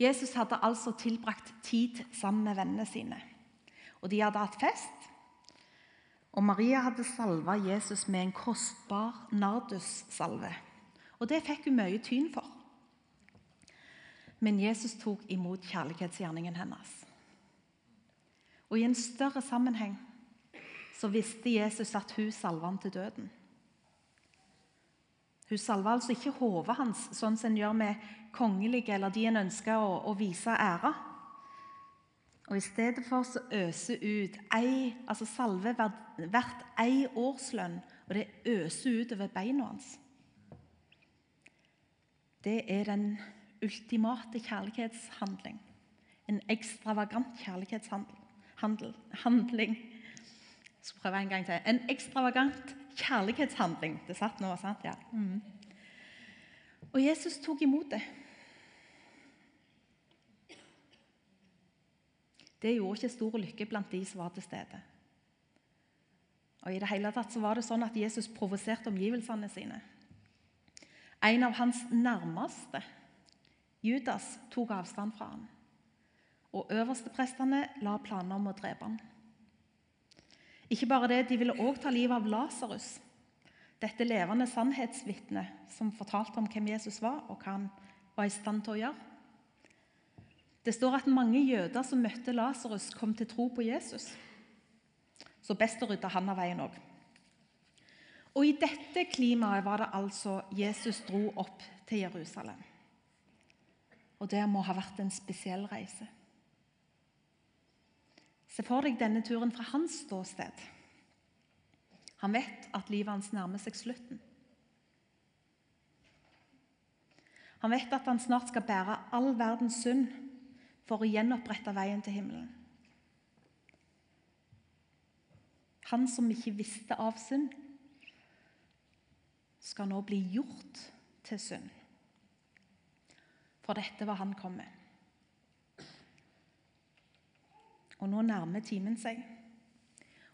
Jesus hadde altså tilbrakt tid sammen med vennene sine. Og De hadde hatt fest, og Maria hadde salva Jesus med en kostbar nardussalve. Og Det fikk hun mye tyn for. Men Jesus tok imot kjærlighetsgjerningen hennes. Og I en større sammenheng så visste Jesus at hun salva ham til døden. Hun salva altså ikke hodet hans, sånn som en gjør med kongelige eller de en ønsker å, å vise ære. Og I stedet for så øser ut ei, altså salve hvert ei årslønn, og det øser ut over beina hans. Det er den ultimate kjærlighetshandling. En ekstravagant kjærlighetshandling. Jeg skal prøve en gang til. En ekstravagant kjærlighetshandling. Det satt nå, sant? Ja. Mm. Og Jesus tok imot det. Det gjorde ikke stor lykke blant de som var til stede. Og i det hele tatt så var det sånn at Jesus provoserte omgivelsene sine. En av hans nærmeste, Judas, tok avstand fra ham. Og øversteprestene la planer om å drepe ham. Ikke bare det, De ville også ta livet av Lasarus, dette levende sannhetsvitnet som fortalte om hvem Jesus var, og hva han var i stand til å gjøre. Det står at mange jøder som møtte Lasarus, kom til tro på Jesus. Så best å rydde han av veien òg. Og I dette klimaet var det altså Jesus dro opp til Jerusalem. Og det må ha vært en spesiell reise. Se for deg denne turen fra hans ståsted. Han vet at livet hans nærmer seg slutten. Han vet at han snart skal bære all verdens synd for å gjenopprette veien til himmelen. Han som ikke visste av synd, skal nå bli gjort til synd. For dette var han kom med. Og nå nærmer timen seg.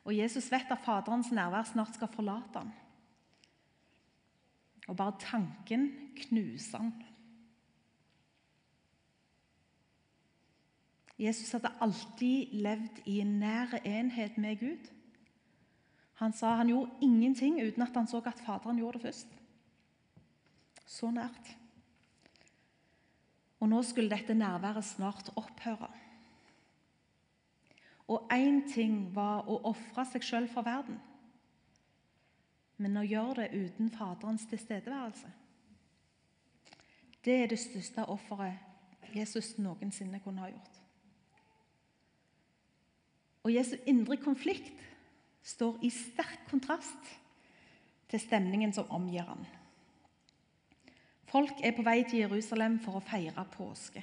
Og Jesus vet at Faderens nærvær snart skal forlate ham. Og bare tanken knuser han. Jesus hadde alltid levd i en nær enhet med Gud. Han sa han gjorde ingenting uten at han så at Faderen gjorde det først. Så nært. Og nå skulle dette nærværet snart opphøre. Og én ting var å ofre seg sjøl for verden. Men å gjøre det uten Faderens tilstedeværelse Det er det største offeret Jesus noensinne kunne ha gjort. Og Jesu indre konflikt står i sterk kontrast til stemningen som omgir ham. Folk er på vei til Jerusalem for å feire påske.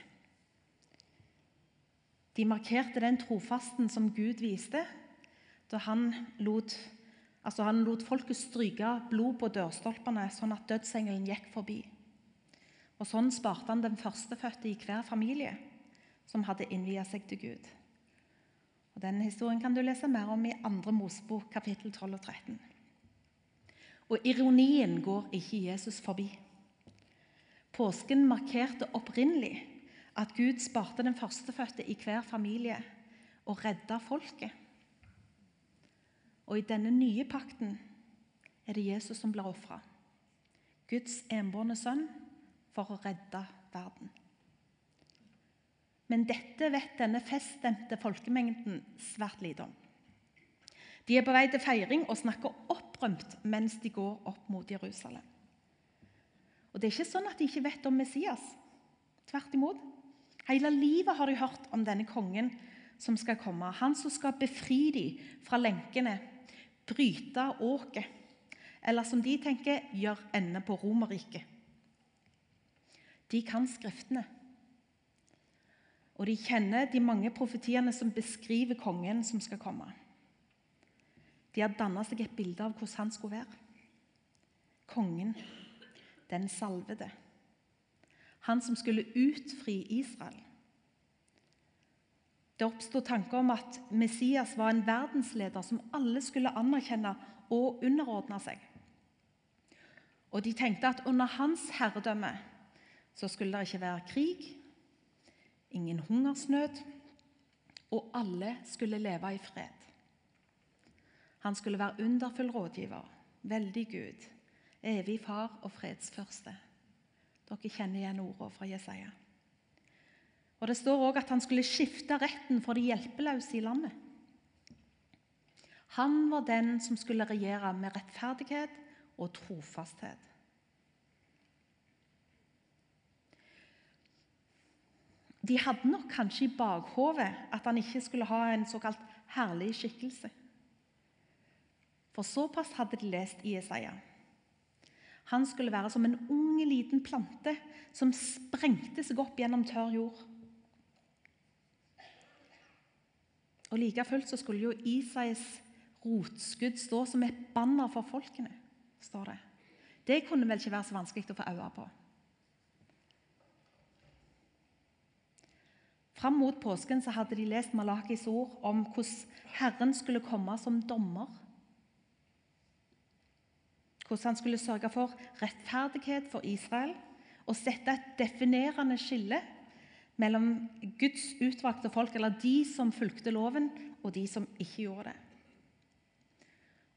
De markerte den trofasten som Gud viste da han lot, altså han lot folket stryke blod på dørstolpene, sånn at dødsengelen gikk forbi. Og Sånn sparte han den førstefødte i hver familie som hadde innvia seg til Gud. Og Denne historien kan du lese mer om i 2. Mosebok kapittel 12 og 13. Og ironien går ikke Jesus forbi. Påsken markerte opprinnelig at Gud sparte den førstefødte i hver familie og redda folket. Og i denne nye pakten er det Jesus som blir ofra. Guds enbårne sønn for å redde verden. Men dette vet denne feststemte folkemengden svært lite om. De er på vei til feiring og snakker opprømt mens de går opp mot Jerusalem. Og Det er ikke sånn at de ikke vet om Messias. Tvert imot. Hele livet har de hørt om denne kongen som skal komme. Han som skal befri dem fra lenkene, bryte åket. Eller som de tenker, gjør ende på Romerriket. De kan Skriftene. Og de kjenner de mange profetiene som beskriver kongen som skal komme. De har danna seg et bilde av hvordan han skulle være. Kongen, den salvede. Han som skulle utfri Israel. Det oppsto tanker om at Messias var en verdensleder som alle skulle anerkjenne og underordne seg. Og de tenkte at under hans herredømme så skulle det ikke være krig, ingen hungersnød, og alle skulle leve i fred. Han skulle være underfull rådgiver, veldig Gud, evig far og fredsførste. Dere kjenner igjen ordene fra Jesaja. Og Det står òg at han skulle skifte retten for de hjelpeløse i landet. Han var den som skulle regjere med rettferdighet og trofasthet. De hadde nok kanskje i bakhodet at han ikke skulle ha en såkalt herlig skikkelse. For såpass hadde de lest i Jesaja. Han skulle være som en ung, liten plante som sprengte seg opp gjennom tørr jord. Og Like fullt så skulle jo Isais rotskudd stå som et banner for folkene. står Det Det kunne vel ikke være så vanskelig å få øye på. Fram mot påsken så hadde de lest Malakis ord om hvordan Herren skulle komme som dommer. Hvordan han skulle sørge for rettferdighet for Israel og sette et definerende skille mellom Guds utvalgte folk, eller de som fulgte loven, og de som ikke gjorde det.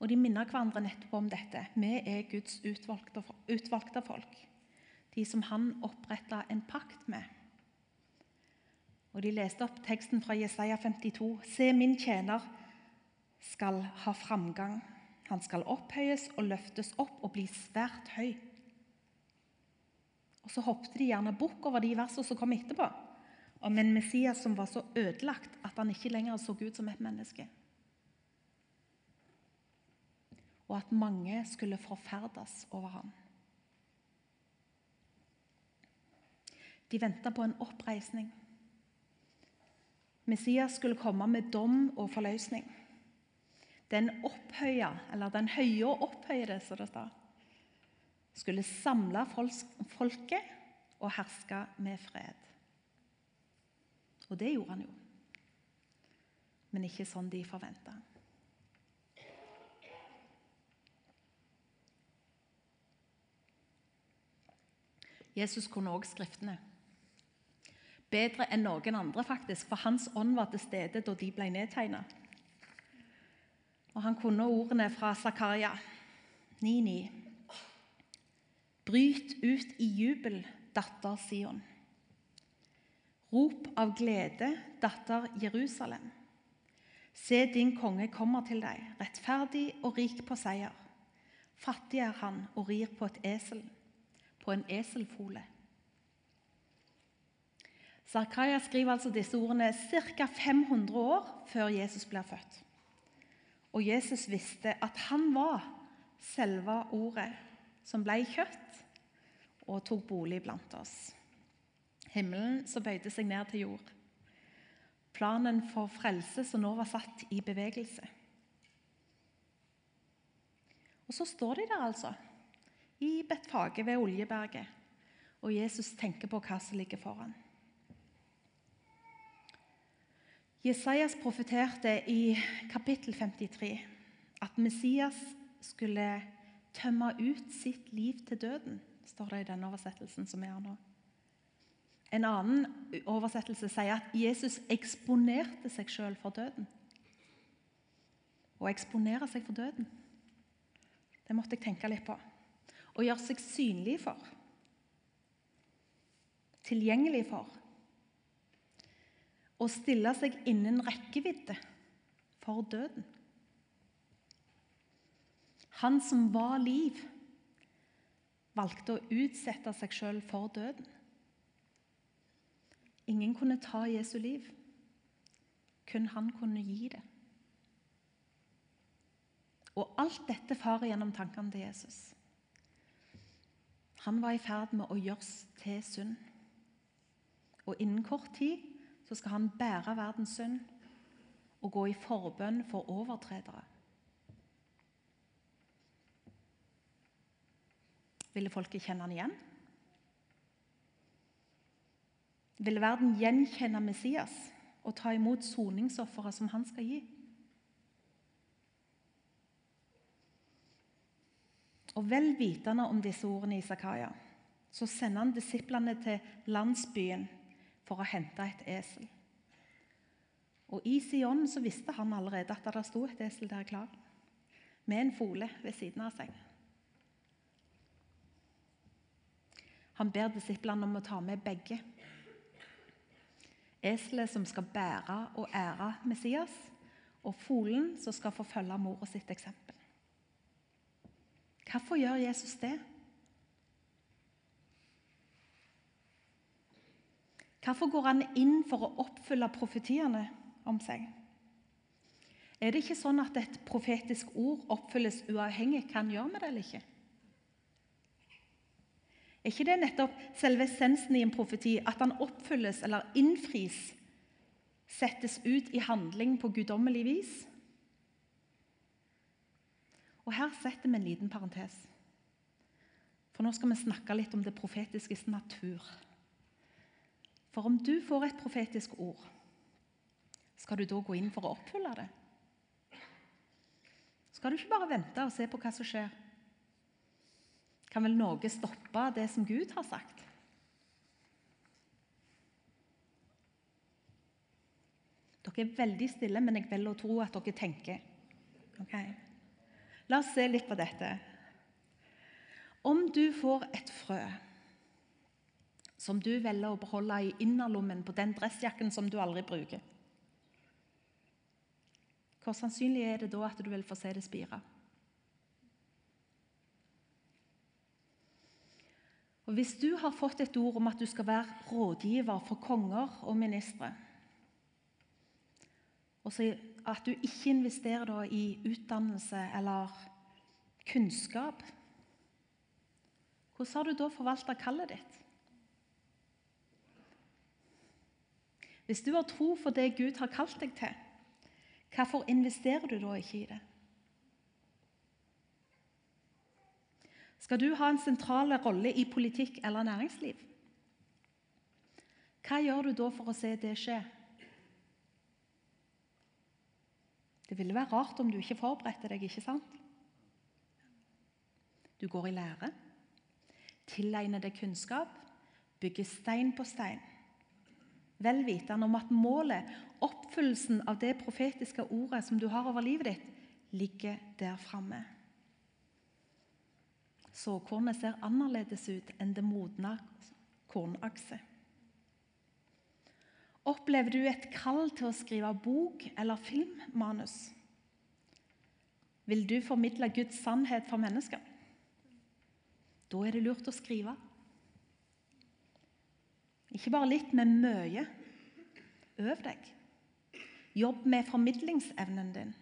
Og De minner hverandre nettopp om dette. Vi er Guds utvalgte, utvalgte folk. De som han oppretta en pakt med. Og De leste opp teksten fra Jesaja 52. Se, min tjener skal ha framgang. Han skal opphøyes og løftes opp og bli svært høy. Og Så hoppet de gjerne bukk over de versene som kom etterpå, om en Messias som var så ødelagt at han ikke lenger så ut som et menneske. Og at mange skulle forferdes over ham. De venta på en oppreisning. Messias skulle komme med dom og forløsning. Den opphøya, eller den høye og opphøyde, som det står, skulle samle folket og herske med fred. Og det gjorde han jo. Men ikke sånn de forventa. Jesus kunne også Skriftene bedre enn noen andre, faktisk, for hans ånd var til stede da de ble nedtegna. Og han kunne ordene fra Zakaria 9,9. Bryt ut i jubel, datter Sion. Rop av glede, datter Jerusalem. Se, din konge kommer til deg, rettferdig og rik på seier. Fattig er han og rir på et esel, på en eselfole. Zakaria skriver altså disse ordene ca. 500 år før Jesus blir født. Og Jesus visste at han var selve ordet som ble kjøtt og tok bolig blant oss. Himmelen som bøyde seg ned til jord. Planen for frelse som nå var satt i bevegelse. Og så står de der, altså, i Betfage ved Oljeberget, og Jesus tenker på hva som ligger foran. Jesajas profeterte i kapittel 53 at Messias skulle tømme ut sitt liv til døden, står det i den oversettelsen som er nå. En annen oversettelse sier at Jesus eksponerte seg sjøl for døden. Å eksponere seg for døden, det måtte jeg tenke litt på. Å gjøre seg synlig for. Tilgjengelig for å stille seg innen rekkevidde for døden. Han som var liv, valgte å utsette seg sjøl for døden. Ingen kunne ta Jesu liv. Kun han kunne gi det. Og alt dette farer gjennom tankene til Jesus. Han var i ferd med å gjøres til synd. Og innen kort tid så skal han bære verdens synd og gå i forbønn for overtredere. Ville folket kjenne han igjen? Ville verden gjenkjenne Messias og ta imot soningsofferet som han skal gi? Og Vel vitende om disse ordene i Zakaria, så sender han disiplene til landsbyen for å hente et esel. Og I Sion så visste han allerede at det sto et esel der klar, med en fole ved siden av seg. Han ber disiplene om å ta med begge. Eselet som skal bære og ære Messias, og folen som skal forfølge mora sitt eksempel. Hvorfor gjør Jesus det? Hvorfor går han inn for å oppfylle profetiene om seg? Er det ikke sånn at et profetisk ord oppfylles uavhengig hva han gjør med det eller ikke? Er ikke det nettopp selve essensen i en profeti, at han oppfylles eller innfris, settes ut i handling på guddommelig vis? Og Her setter vi en liten parentes. For nå skal vi snakke litt om det profetiskes natur. For om du får et profetisk ord, skal du da gå inn for å oppfylle det? Skal du ikke bare vente og se på hva som skjer? Kan vel noe stoppe det som Gud har sagt? Dere er veldig stille, men jeg velger å tro at dere tenker. Okay. La oss se litt på dette. Om du får et frø som du velger å beholde i innerlommen på den dressjakken som du aldri bruker. Hvor sannsynlig er det da at du vil få se det spire? Og Hvis du har fått et ord om at du skal være rådgiver for konger og ministre, og at du ikke investerer i utdannelse eller kunnskap, hvordan har du da forvalta kallet ditt? Hvis du har tro for det Gud har kalt deg til, hvorfor investerer du da ikke i det? Skal du ha en sentral rolle i politikk eller næringsliv? Hva gjør du da for å se det skje? Det ville være rart om du ikke forberedte deg, ikke sant? Du går i lære, tilegner deg kunnskap, bygger stein på stein vel vitende om at målet, oppfyllelsen av det profetiske ordet som du har over livet ditt, ligger der framme. Såkornet ser annerledes ut enn det modne kornakset. Opplever du et kall til å skrive bok eller filmmanus? Vil du formidle Guds sannhet for mennesker? Da er det lurt å skrive. Ikke bare litt, men mye. Øv deg. Jobb med formidlingsevnen din.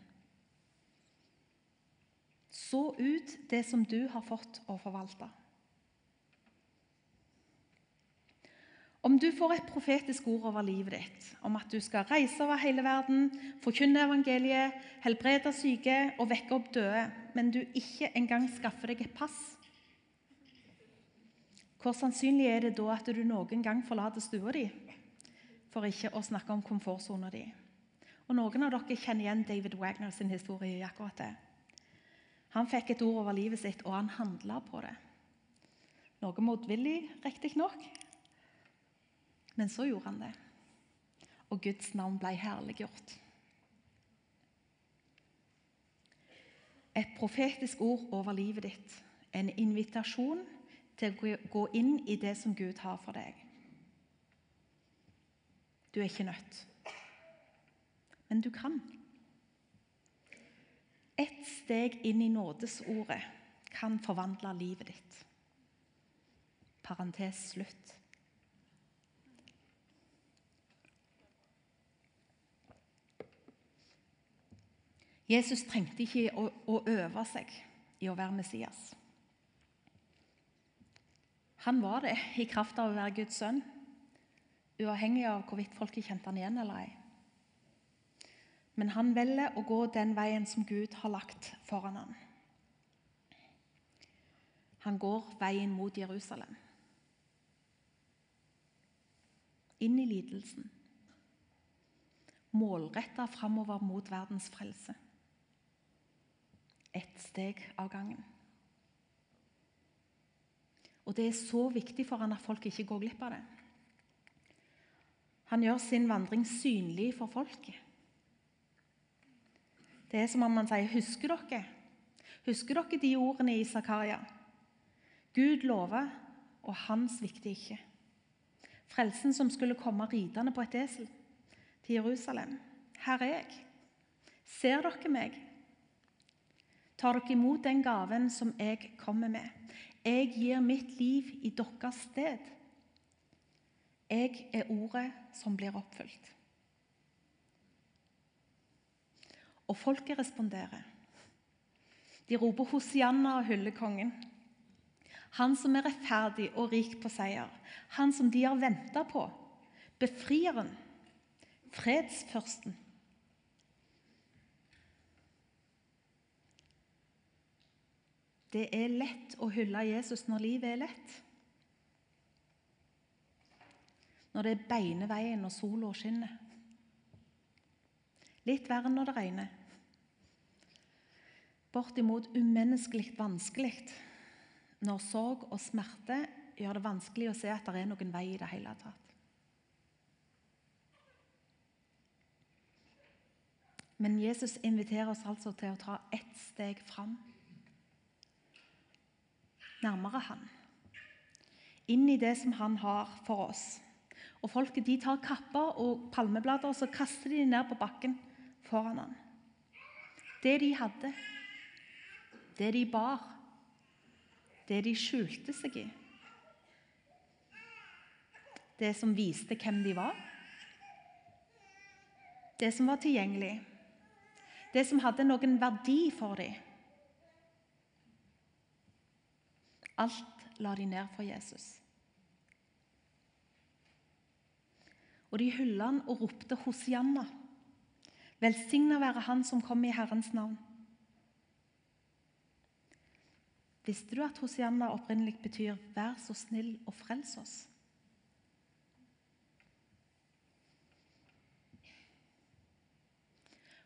Så ut det som du har fått å forvalte. Om du får et profetisk ord over livet ditt, om at du skal reise over hele verden, forkynne evangeliet, helbrede syke og vekke opp døde, men du ikke engang skaffer deg et pass hvor sannsynlig er det da at du noen gang forlater stua di? For ikke å snakke om komfortsona di. Og Noen av dere kjenner igjen David Wagner sin historie i akkurat det. Han fikk et ord over livet sitt, og han handla på det. Noe motvillig, riktignok, men så gjorde han det. Og Guds navn ble herliggjort. Et profetisk ord over livet ditt, en invitasjon til å gå inn i det som Gud har for deg. Du er ikke nødt, men du kan. Ett steg inn i nådesordet kan forvandle livet ditt. Parentes slutt. Jesus trengte ikke å, å øve seg i å være Messias. Han var det i kraft av å være Guds sønn, uavhengig av hvorvidt folket kjente han igjen eller ei. Men han velger å gå den veien som Gud har lagt foran ham. Han går veien mot Jerusalem. Inn i lidelsen. Målretta framover mot verdens frelse. Ett steg av gangen. Og det er så viktig for han at folk ikke går glipp av det. Han gjør sin vandring synlig for folket. Det er som om han sier, 'Husker dere?' Husker dere de ordene i Zakaria? Gud lover, og han svikter ikke. Frelsen som skulle komme ridende på et esel til Jerusalem. Her er jeg. Ser dere meg? Tar dere imot den gaven som jeg kommer med? Jeg gir mitt liv i deres sted. Jeg er ordet som blir oppfylt. Og folket responderer. De roper Hosianna og hyller kongen. Han som er rettferdig og rik på seier. Han som de har venta på. Befrieren. Fredsførsten. Det er lett å hylle Jesus når livet er lett. Når det er beine veien og sola skinner. Litt verre når det regner. Bortimot umenneskelig vanskelig når sorg og smerte gjør det vanskelig å se at det er noen vei i det hele tatt. Men Jesus inviterer oss altså til å ta ett steg fram. Nærmere han. Inn i det som han har for oss. Og Folket de tar kapper og palmeblader og så kaster de ned på bakken foran han. Det de hadde, det de bar, det de skjulte seg i. Det som viste hvem de var. Det som var tilgjengelig. Det som hadde noen verdi for dem. Alt la de ned for Jesus. Og de hylla han og ropte Hosianna. Velsigna være Han som kom i Herrens navn. Visste du at Hosianna opprinnelig betyr 'vær så snill og frels oss'?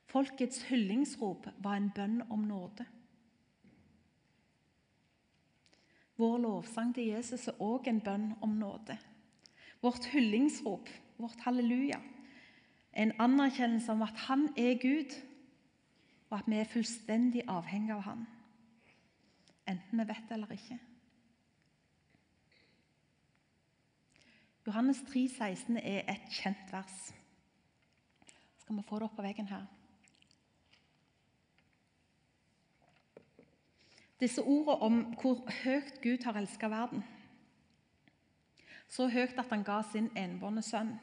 Folkets hyllingsrop var en bønn om nåde. Vår lovsang til Jesus er òg en bønn om nåde. Vårt hyllingsrop, vårt halleluja, er en anerkjennelse om at han er Gud, og at vi er fullstendig avhengig av han. Enten vi vet det eller ikke. Johannes 3, 16 er et kjent vers. Skal vi få det opp på veggen her? Disse ordene om hvor høyt Gud har elsket verden. Så høyt at han ga sin enbårne sønn,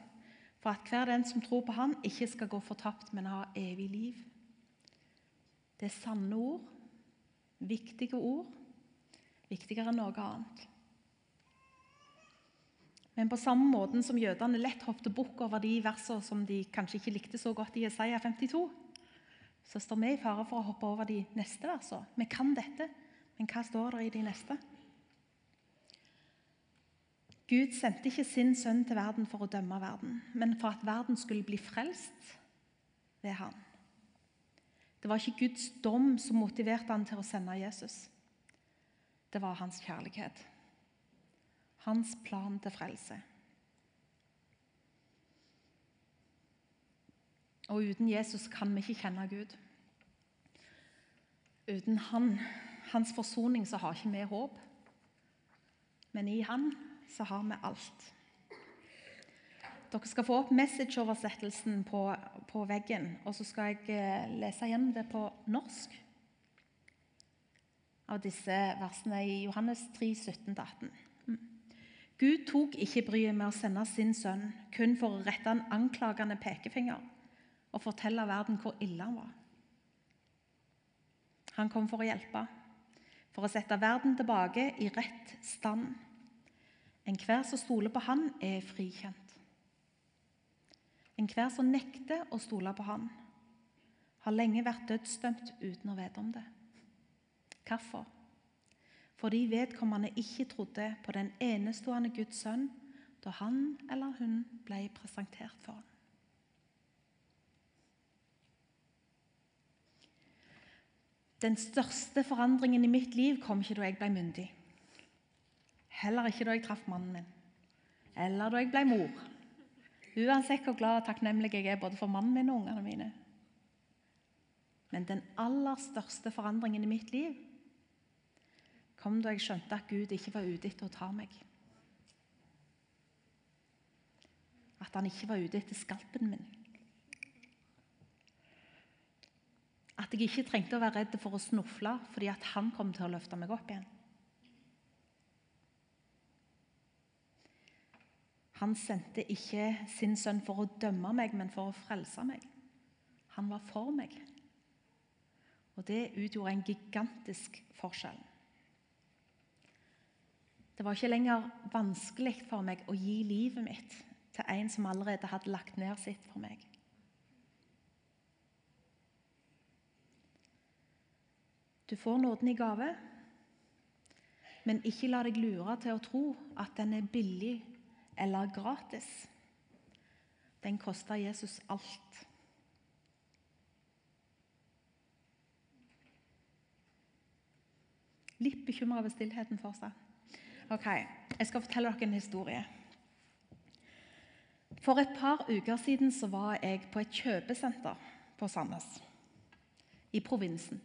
for at hver den som tror på han ikke skal gå fortapt, men ha evig liv. Det er sanne ord, viktige ord, viktigere enn noe annet. Men på samme måte som jødene lett hoppet bukk over de versene som de kanskje ikke likte så godt i Jesaja 52, så står vi i fare for å hoppe over de neste versene. Vi kan dette, men hva står det i de neste? Gud sendte ikke sin sønn til verden for å dømme verden, men for at verden skulle bli frelst ved ham. Det var ikke Guds dom som motiverte han til å sende Jesus. Det var hans kjærlighet. Hans plan til frelse. Og uten Jesus kan vi ikke kjenne Gud. Uten Han hans forsoning så har ikke vi håp. Men i Han så har vi alt. Dere skal få opp message-oversettelsen på, på, veggen, og så skal jeg eh, lese gjennom det på norsk. Av disse versene i Johannes 3, 17-18. Mm. Gud tok ikke bryet med å sende sin sønn kun for å rette en anklagende pekefinger og fortelle verden hvor ille han var. Han kom for å hjelpe for å sette verden tilbake i rett stand. Enhver som stoler på Han, er frikjent. Enhver som nekter å stole på Han, har lenge vært dødsdømt uten å vite om det. Hvorfor? Fordi vedkommende ikke trodde på den enestående Guds sønn da han eller hun ble presentert for ham. Den største forandringen i mitt liv kom ikke da jeg ble myndig. Heller ikke da jeg traff mannen min, eller da jeg ble mor, Uansett hvor glad og takknemlig jeg er både for mannen min og ungene mine. Men den aller største forandringen i mitt liv kom da jeg skjønte at Gud ikke var ute etter å ta meg. At han ikke var ute etter skalpen min. At jeg ikke trengte å være redd for å snufle fordi at han kom til å løfte meg opp igjen. Han sendte ikke sin sønn for å dømme meg, men for å frelse meg. Han var for meg. Og det utgjorde en gigantisk forskjell. Det var ikke lenger vanskelig for meg å gi livet mitt til en som allerede hadde lagt ned sitt for meg. Du får nåden i gave, men ikke la deg lure til å tro at den er billig eller gratis. Den kosta Jesus alt. Litt bekymra over stillheten fortsatt. Ok, Jeg skal fortelle dere en historie. For et par uker siden så var jeg på et kjøpesenter på Sandnes. I provinsen.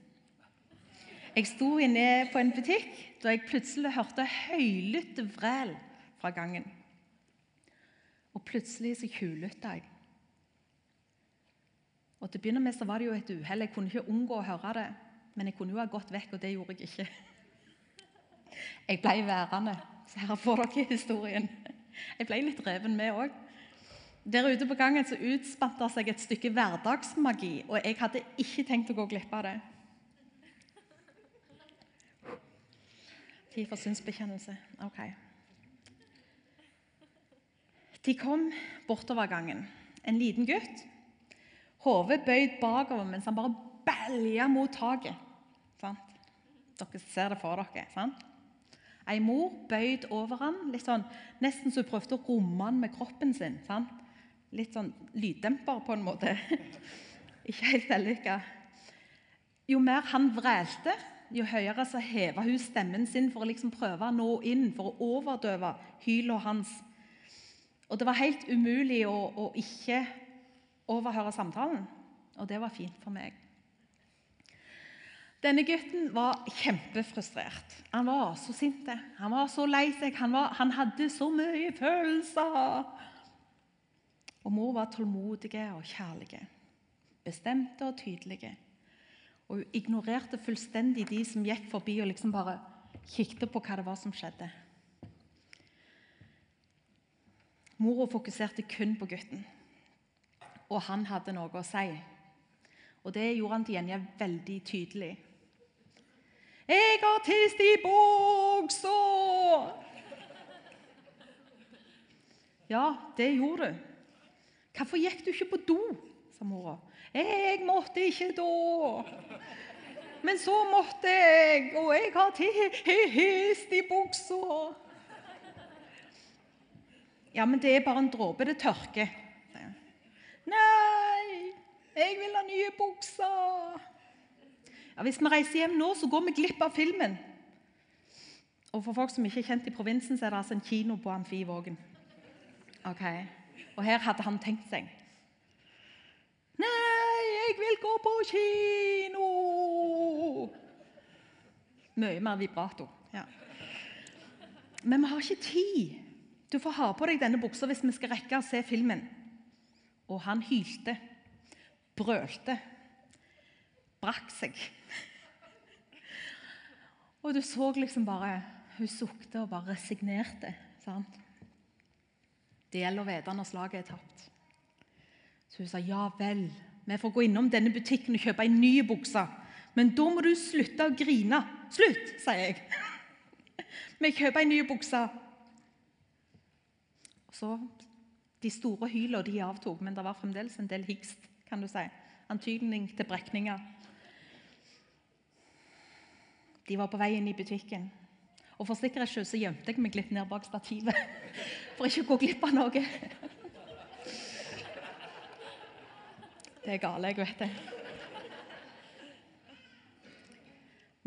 Jeg sto inne på en butikk da jeg plutselig hørte høylytte vræl fra gangen. Og plutselig så tjuvlytta jeg. Og Til å begynne med så var det jo et uhell. Jeg kunne ikke unngå å høre det. Men jeg kunne jo ha gått vekk, og det gjorde jeg ikke. Jeg ble værende. Så her får dere historien. Jeg ble litt reven med òg. Der ute på gangen så utspant det seg et stykke hverdagsmagi, og jeg hadde ikke tenkt å gå glipp av det. Tid for synsbekjennelse. Ok. De kom bortover gangen. En liten gutt. Hodet bøyd bakover mens han bare balja mot taket. Sant? Dere ser det for dere. sant? Ei mor bøyd over han, litt sånn, nesten så hun prøvde å romme han med kroppen sin. Sant? Litt sånn lyddemper, på en måte. Ikke helt vellykka. Jo mer han vrælte, jo høyere så heva hun stemmen sin for å liksom prøve å nå inn, for å overdøve hyla hans. Og det var helt umulig å, å ikke overhøre samtalen. Og det var fint for meg. Denne gutten var kjempefrustrert. Han var så sint. Han var så lei seg. Han, var, han hadde så mye følelser. Og mor var tålmodige og kjærlige, bestemte og tydelige. Og hun ignorerte fullstendig de som gikk forbi og liksom bare kikket på hva det var som skjedde. Mora fokuserte kun på gutten, og han hadde noe å si. Og det gjorde han til gjengjeld veldig tydelig. 'Jeg har tist i buksa!' Ja, det gjorde du. Hvorfor gikk du ikke på do? sa mora. Jeg måtte ikke da. Men så måtte jeg, og jeg har hist i buksa. Ja, men det er bare en dråpe. Det tørker. Nei, jeg vil ha nye bukser. Ja, hvis vi reiser hjem nå, så går vi glipp av filmen. Og For folk som ikke er kjent i provinsen, så er det altså en kino på Amfi Vågen. Okay. Og her hadde han tenkt seg. Nei, jeg vil gå på kino! Mye mer vibrato. Ja. Men vi har ikke tid. Du får ha på deg denne buksa hvis vi skal rekke å se filmen. Og han hylte, brølte, brakk seg. Og du så liksom bare Hun sukte og bare resignerte. sant? Det gjelder å vite når slaget er tapt. Så hun sa ja vel, vi får gå innom denne butikken og kjøpe en ny bukse. Men da må du slutte å grine. Slutt, sier jeg. Vi kjøper en ny bukse. Så De store hylene de avtok, men det var fremdeles en del hikst. kan du si. Antydning til brekninger. De var på vei inn i butikken. Og For sikkerhets skyld så gjemte jeg meg litt ned bak stativet for ikke å gå glipp av noe. Det er gale, jeg vet det.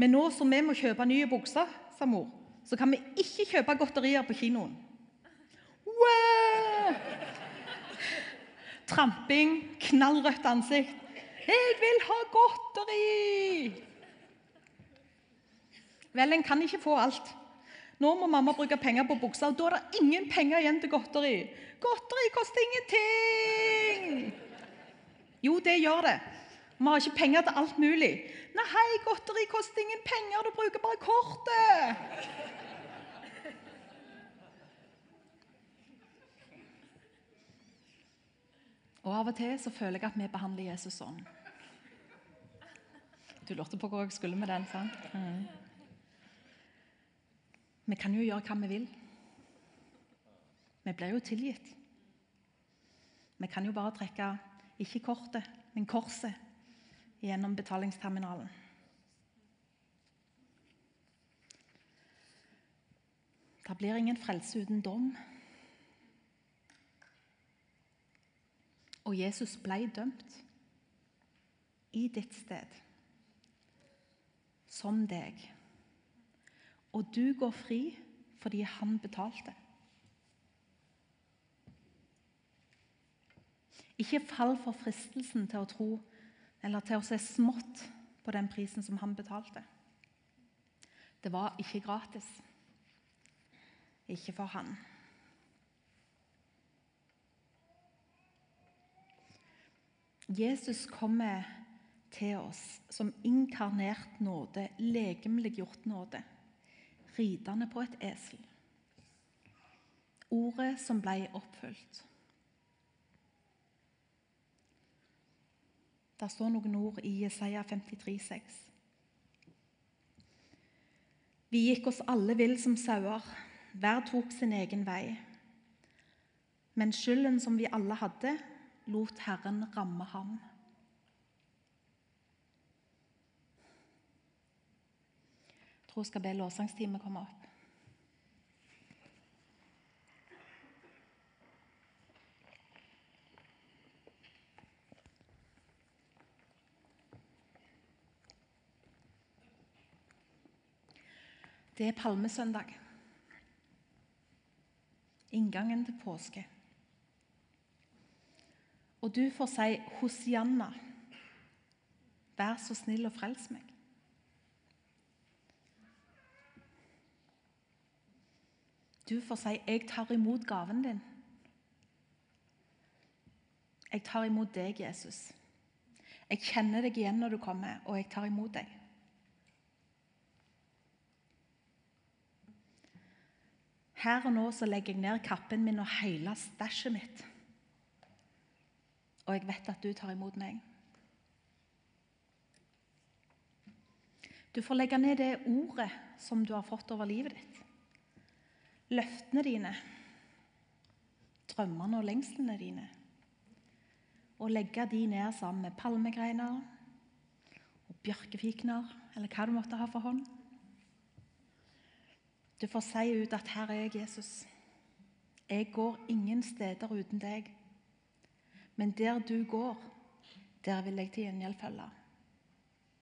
Men nå som vi må kjøpe nye bukser, sa mor, så kan vi ikke kjøpe godterier på kinoen. Wow! tramping, knallrødt ansikt. 'Jeg vil ha godteri!' Vel, en kan ikke få alt. Nå må mamma bruke penger på buksa, og da er det ingen penger igjen til godteri. Godteri koster ingenting! Jo, det gjør det. Vi har ikke penger til alt mulig. Nei, godteri koster ingen penger, du bruker bare kortet! Og Av og til så føler jeg at vi behandler Jesus sånn. Du lurte på hvor jeg skulle med den, sant? Mm. Vi kan jo gjøre hva vi vil. Vi blir jo tilgitt. Vi kan jo bare trekke ikke kortet, men korset gjennom betalingsterminalen. Det blir ingen frelse uten dom. Og Jesus ble dømt i ditt sted, som deg. Og du går fri fordi han betalte. Ikke fall for fristelsen til å tro eller til å se smått på den prisen som han betalte. Det var ikke gratis. Ikke for han. Jesus kommer til oss som inkarnert nåde, legemliggjort nåde, ridende på et esel. Ordet som ble oppfylt. Det står noen ord i Jesaja 53, 6. Vi gikk oss alle vill som sauer, hver tok sin egen vei. Men skylden som vi alle hadde, lot Herren ramme ham. Jeg tror jeg skal be lovsangsteamet komme opp. Det er palmesøndag. Inngangen til påske. Og du får si 'Hosianna'. Vær så snill og frels meg. Du får si 'Jeg tar imot gaven din'. Jeg tar imot deg, Jesus. Jeg kjenner deg igjen når du kommer, og jeg tar imot deg. Her og nå så legger jeg ned kappen min og hele stæsjet mitt. Og jeg vet at du tar imot meg. Du får legge ned det ordet som du har fått over livet ditt. Løftene dine, drømmene og lengslene dine. Og legge de ned sammen med palmegreiner og bjørkefikner, eller hva du måtte ha for hånd. Du får si ut at 'Her er jeg, Jesus'. Jeg går ingen steder uten deg. Men der du går, der vil jeg til gjengjeld følge.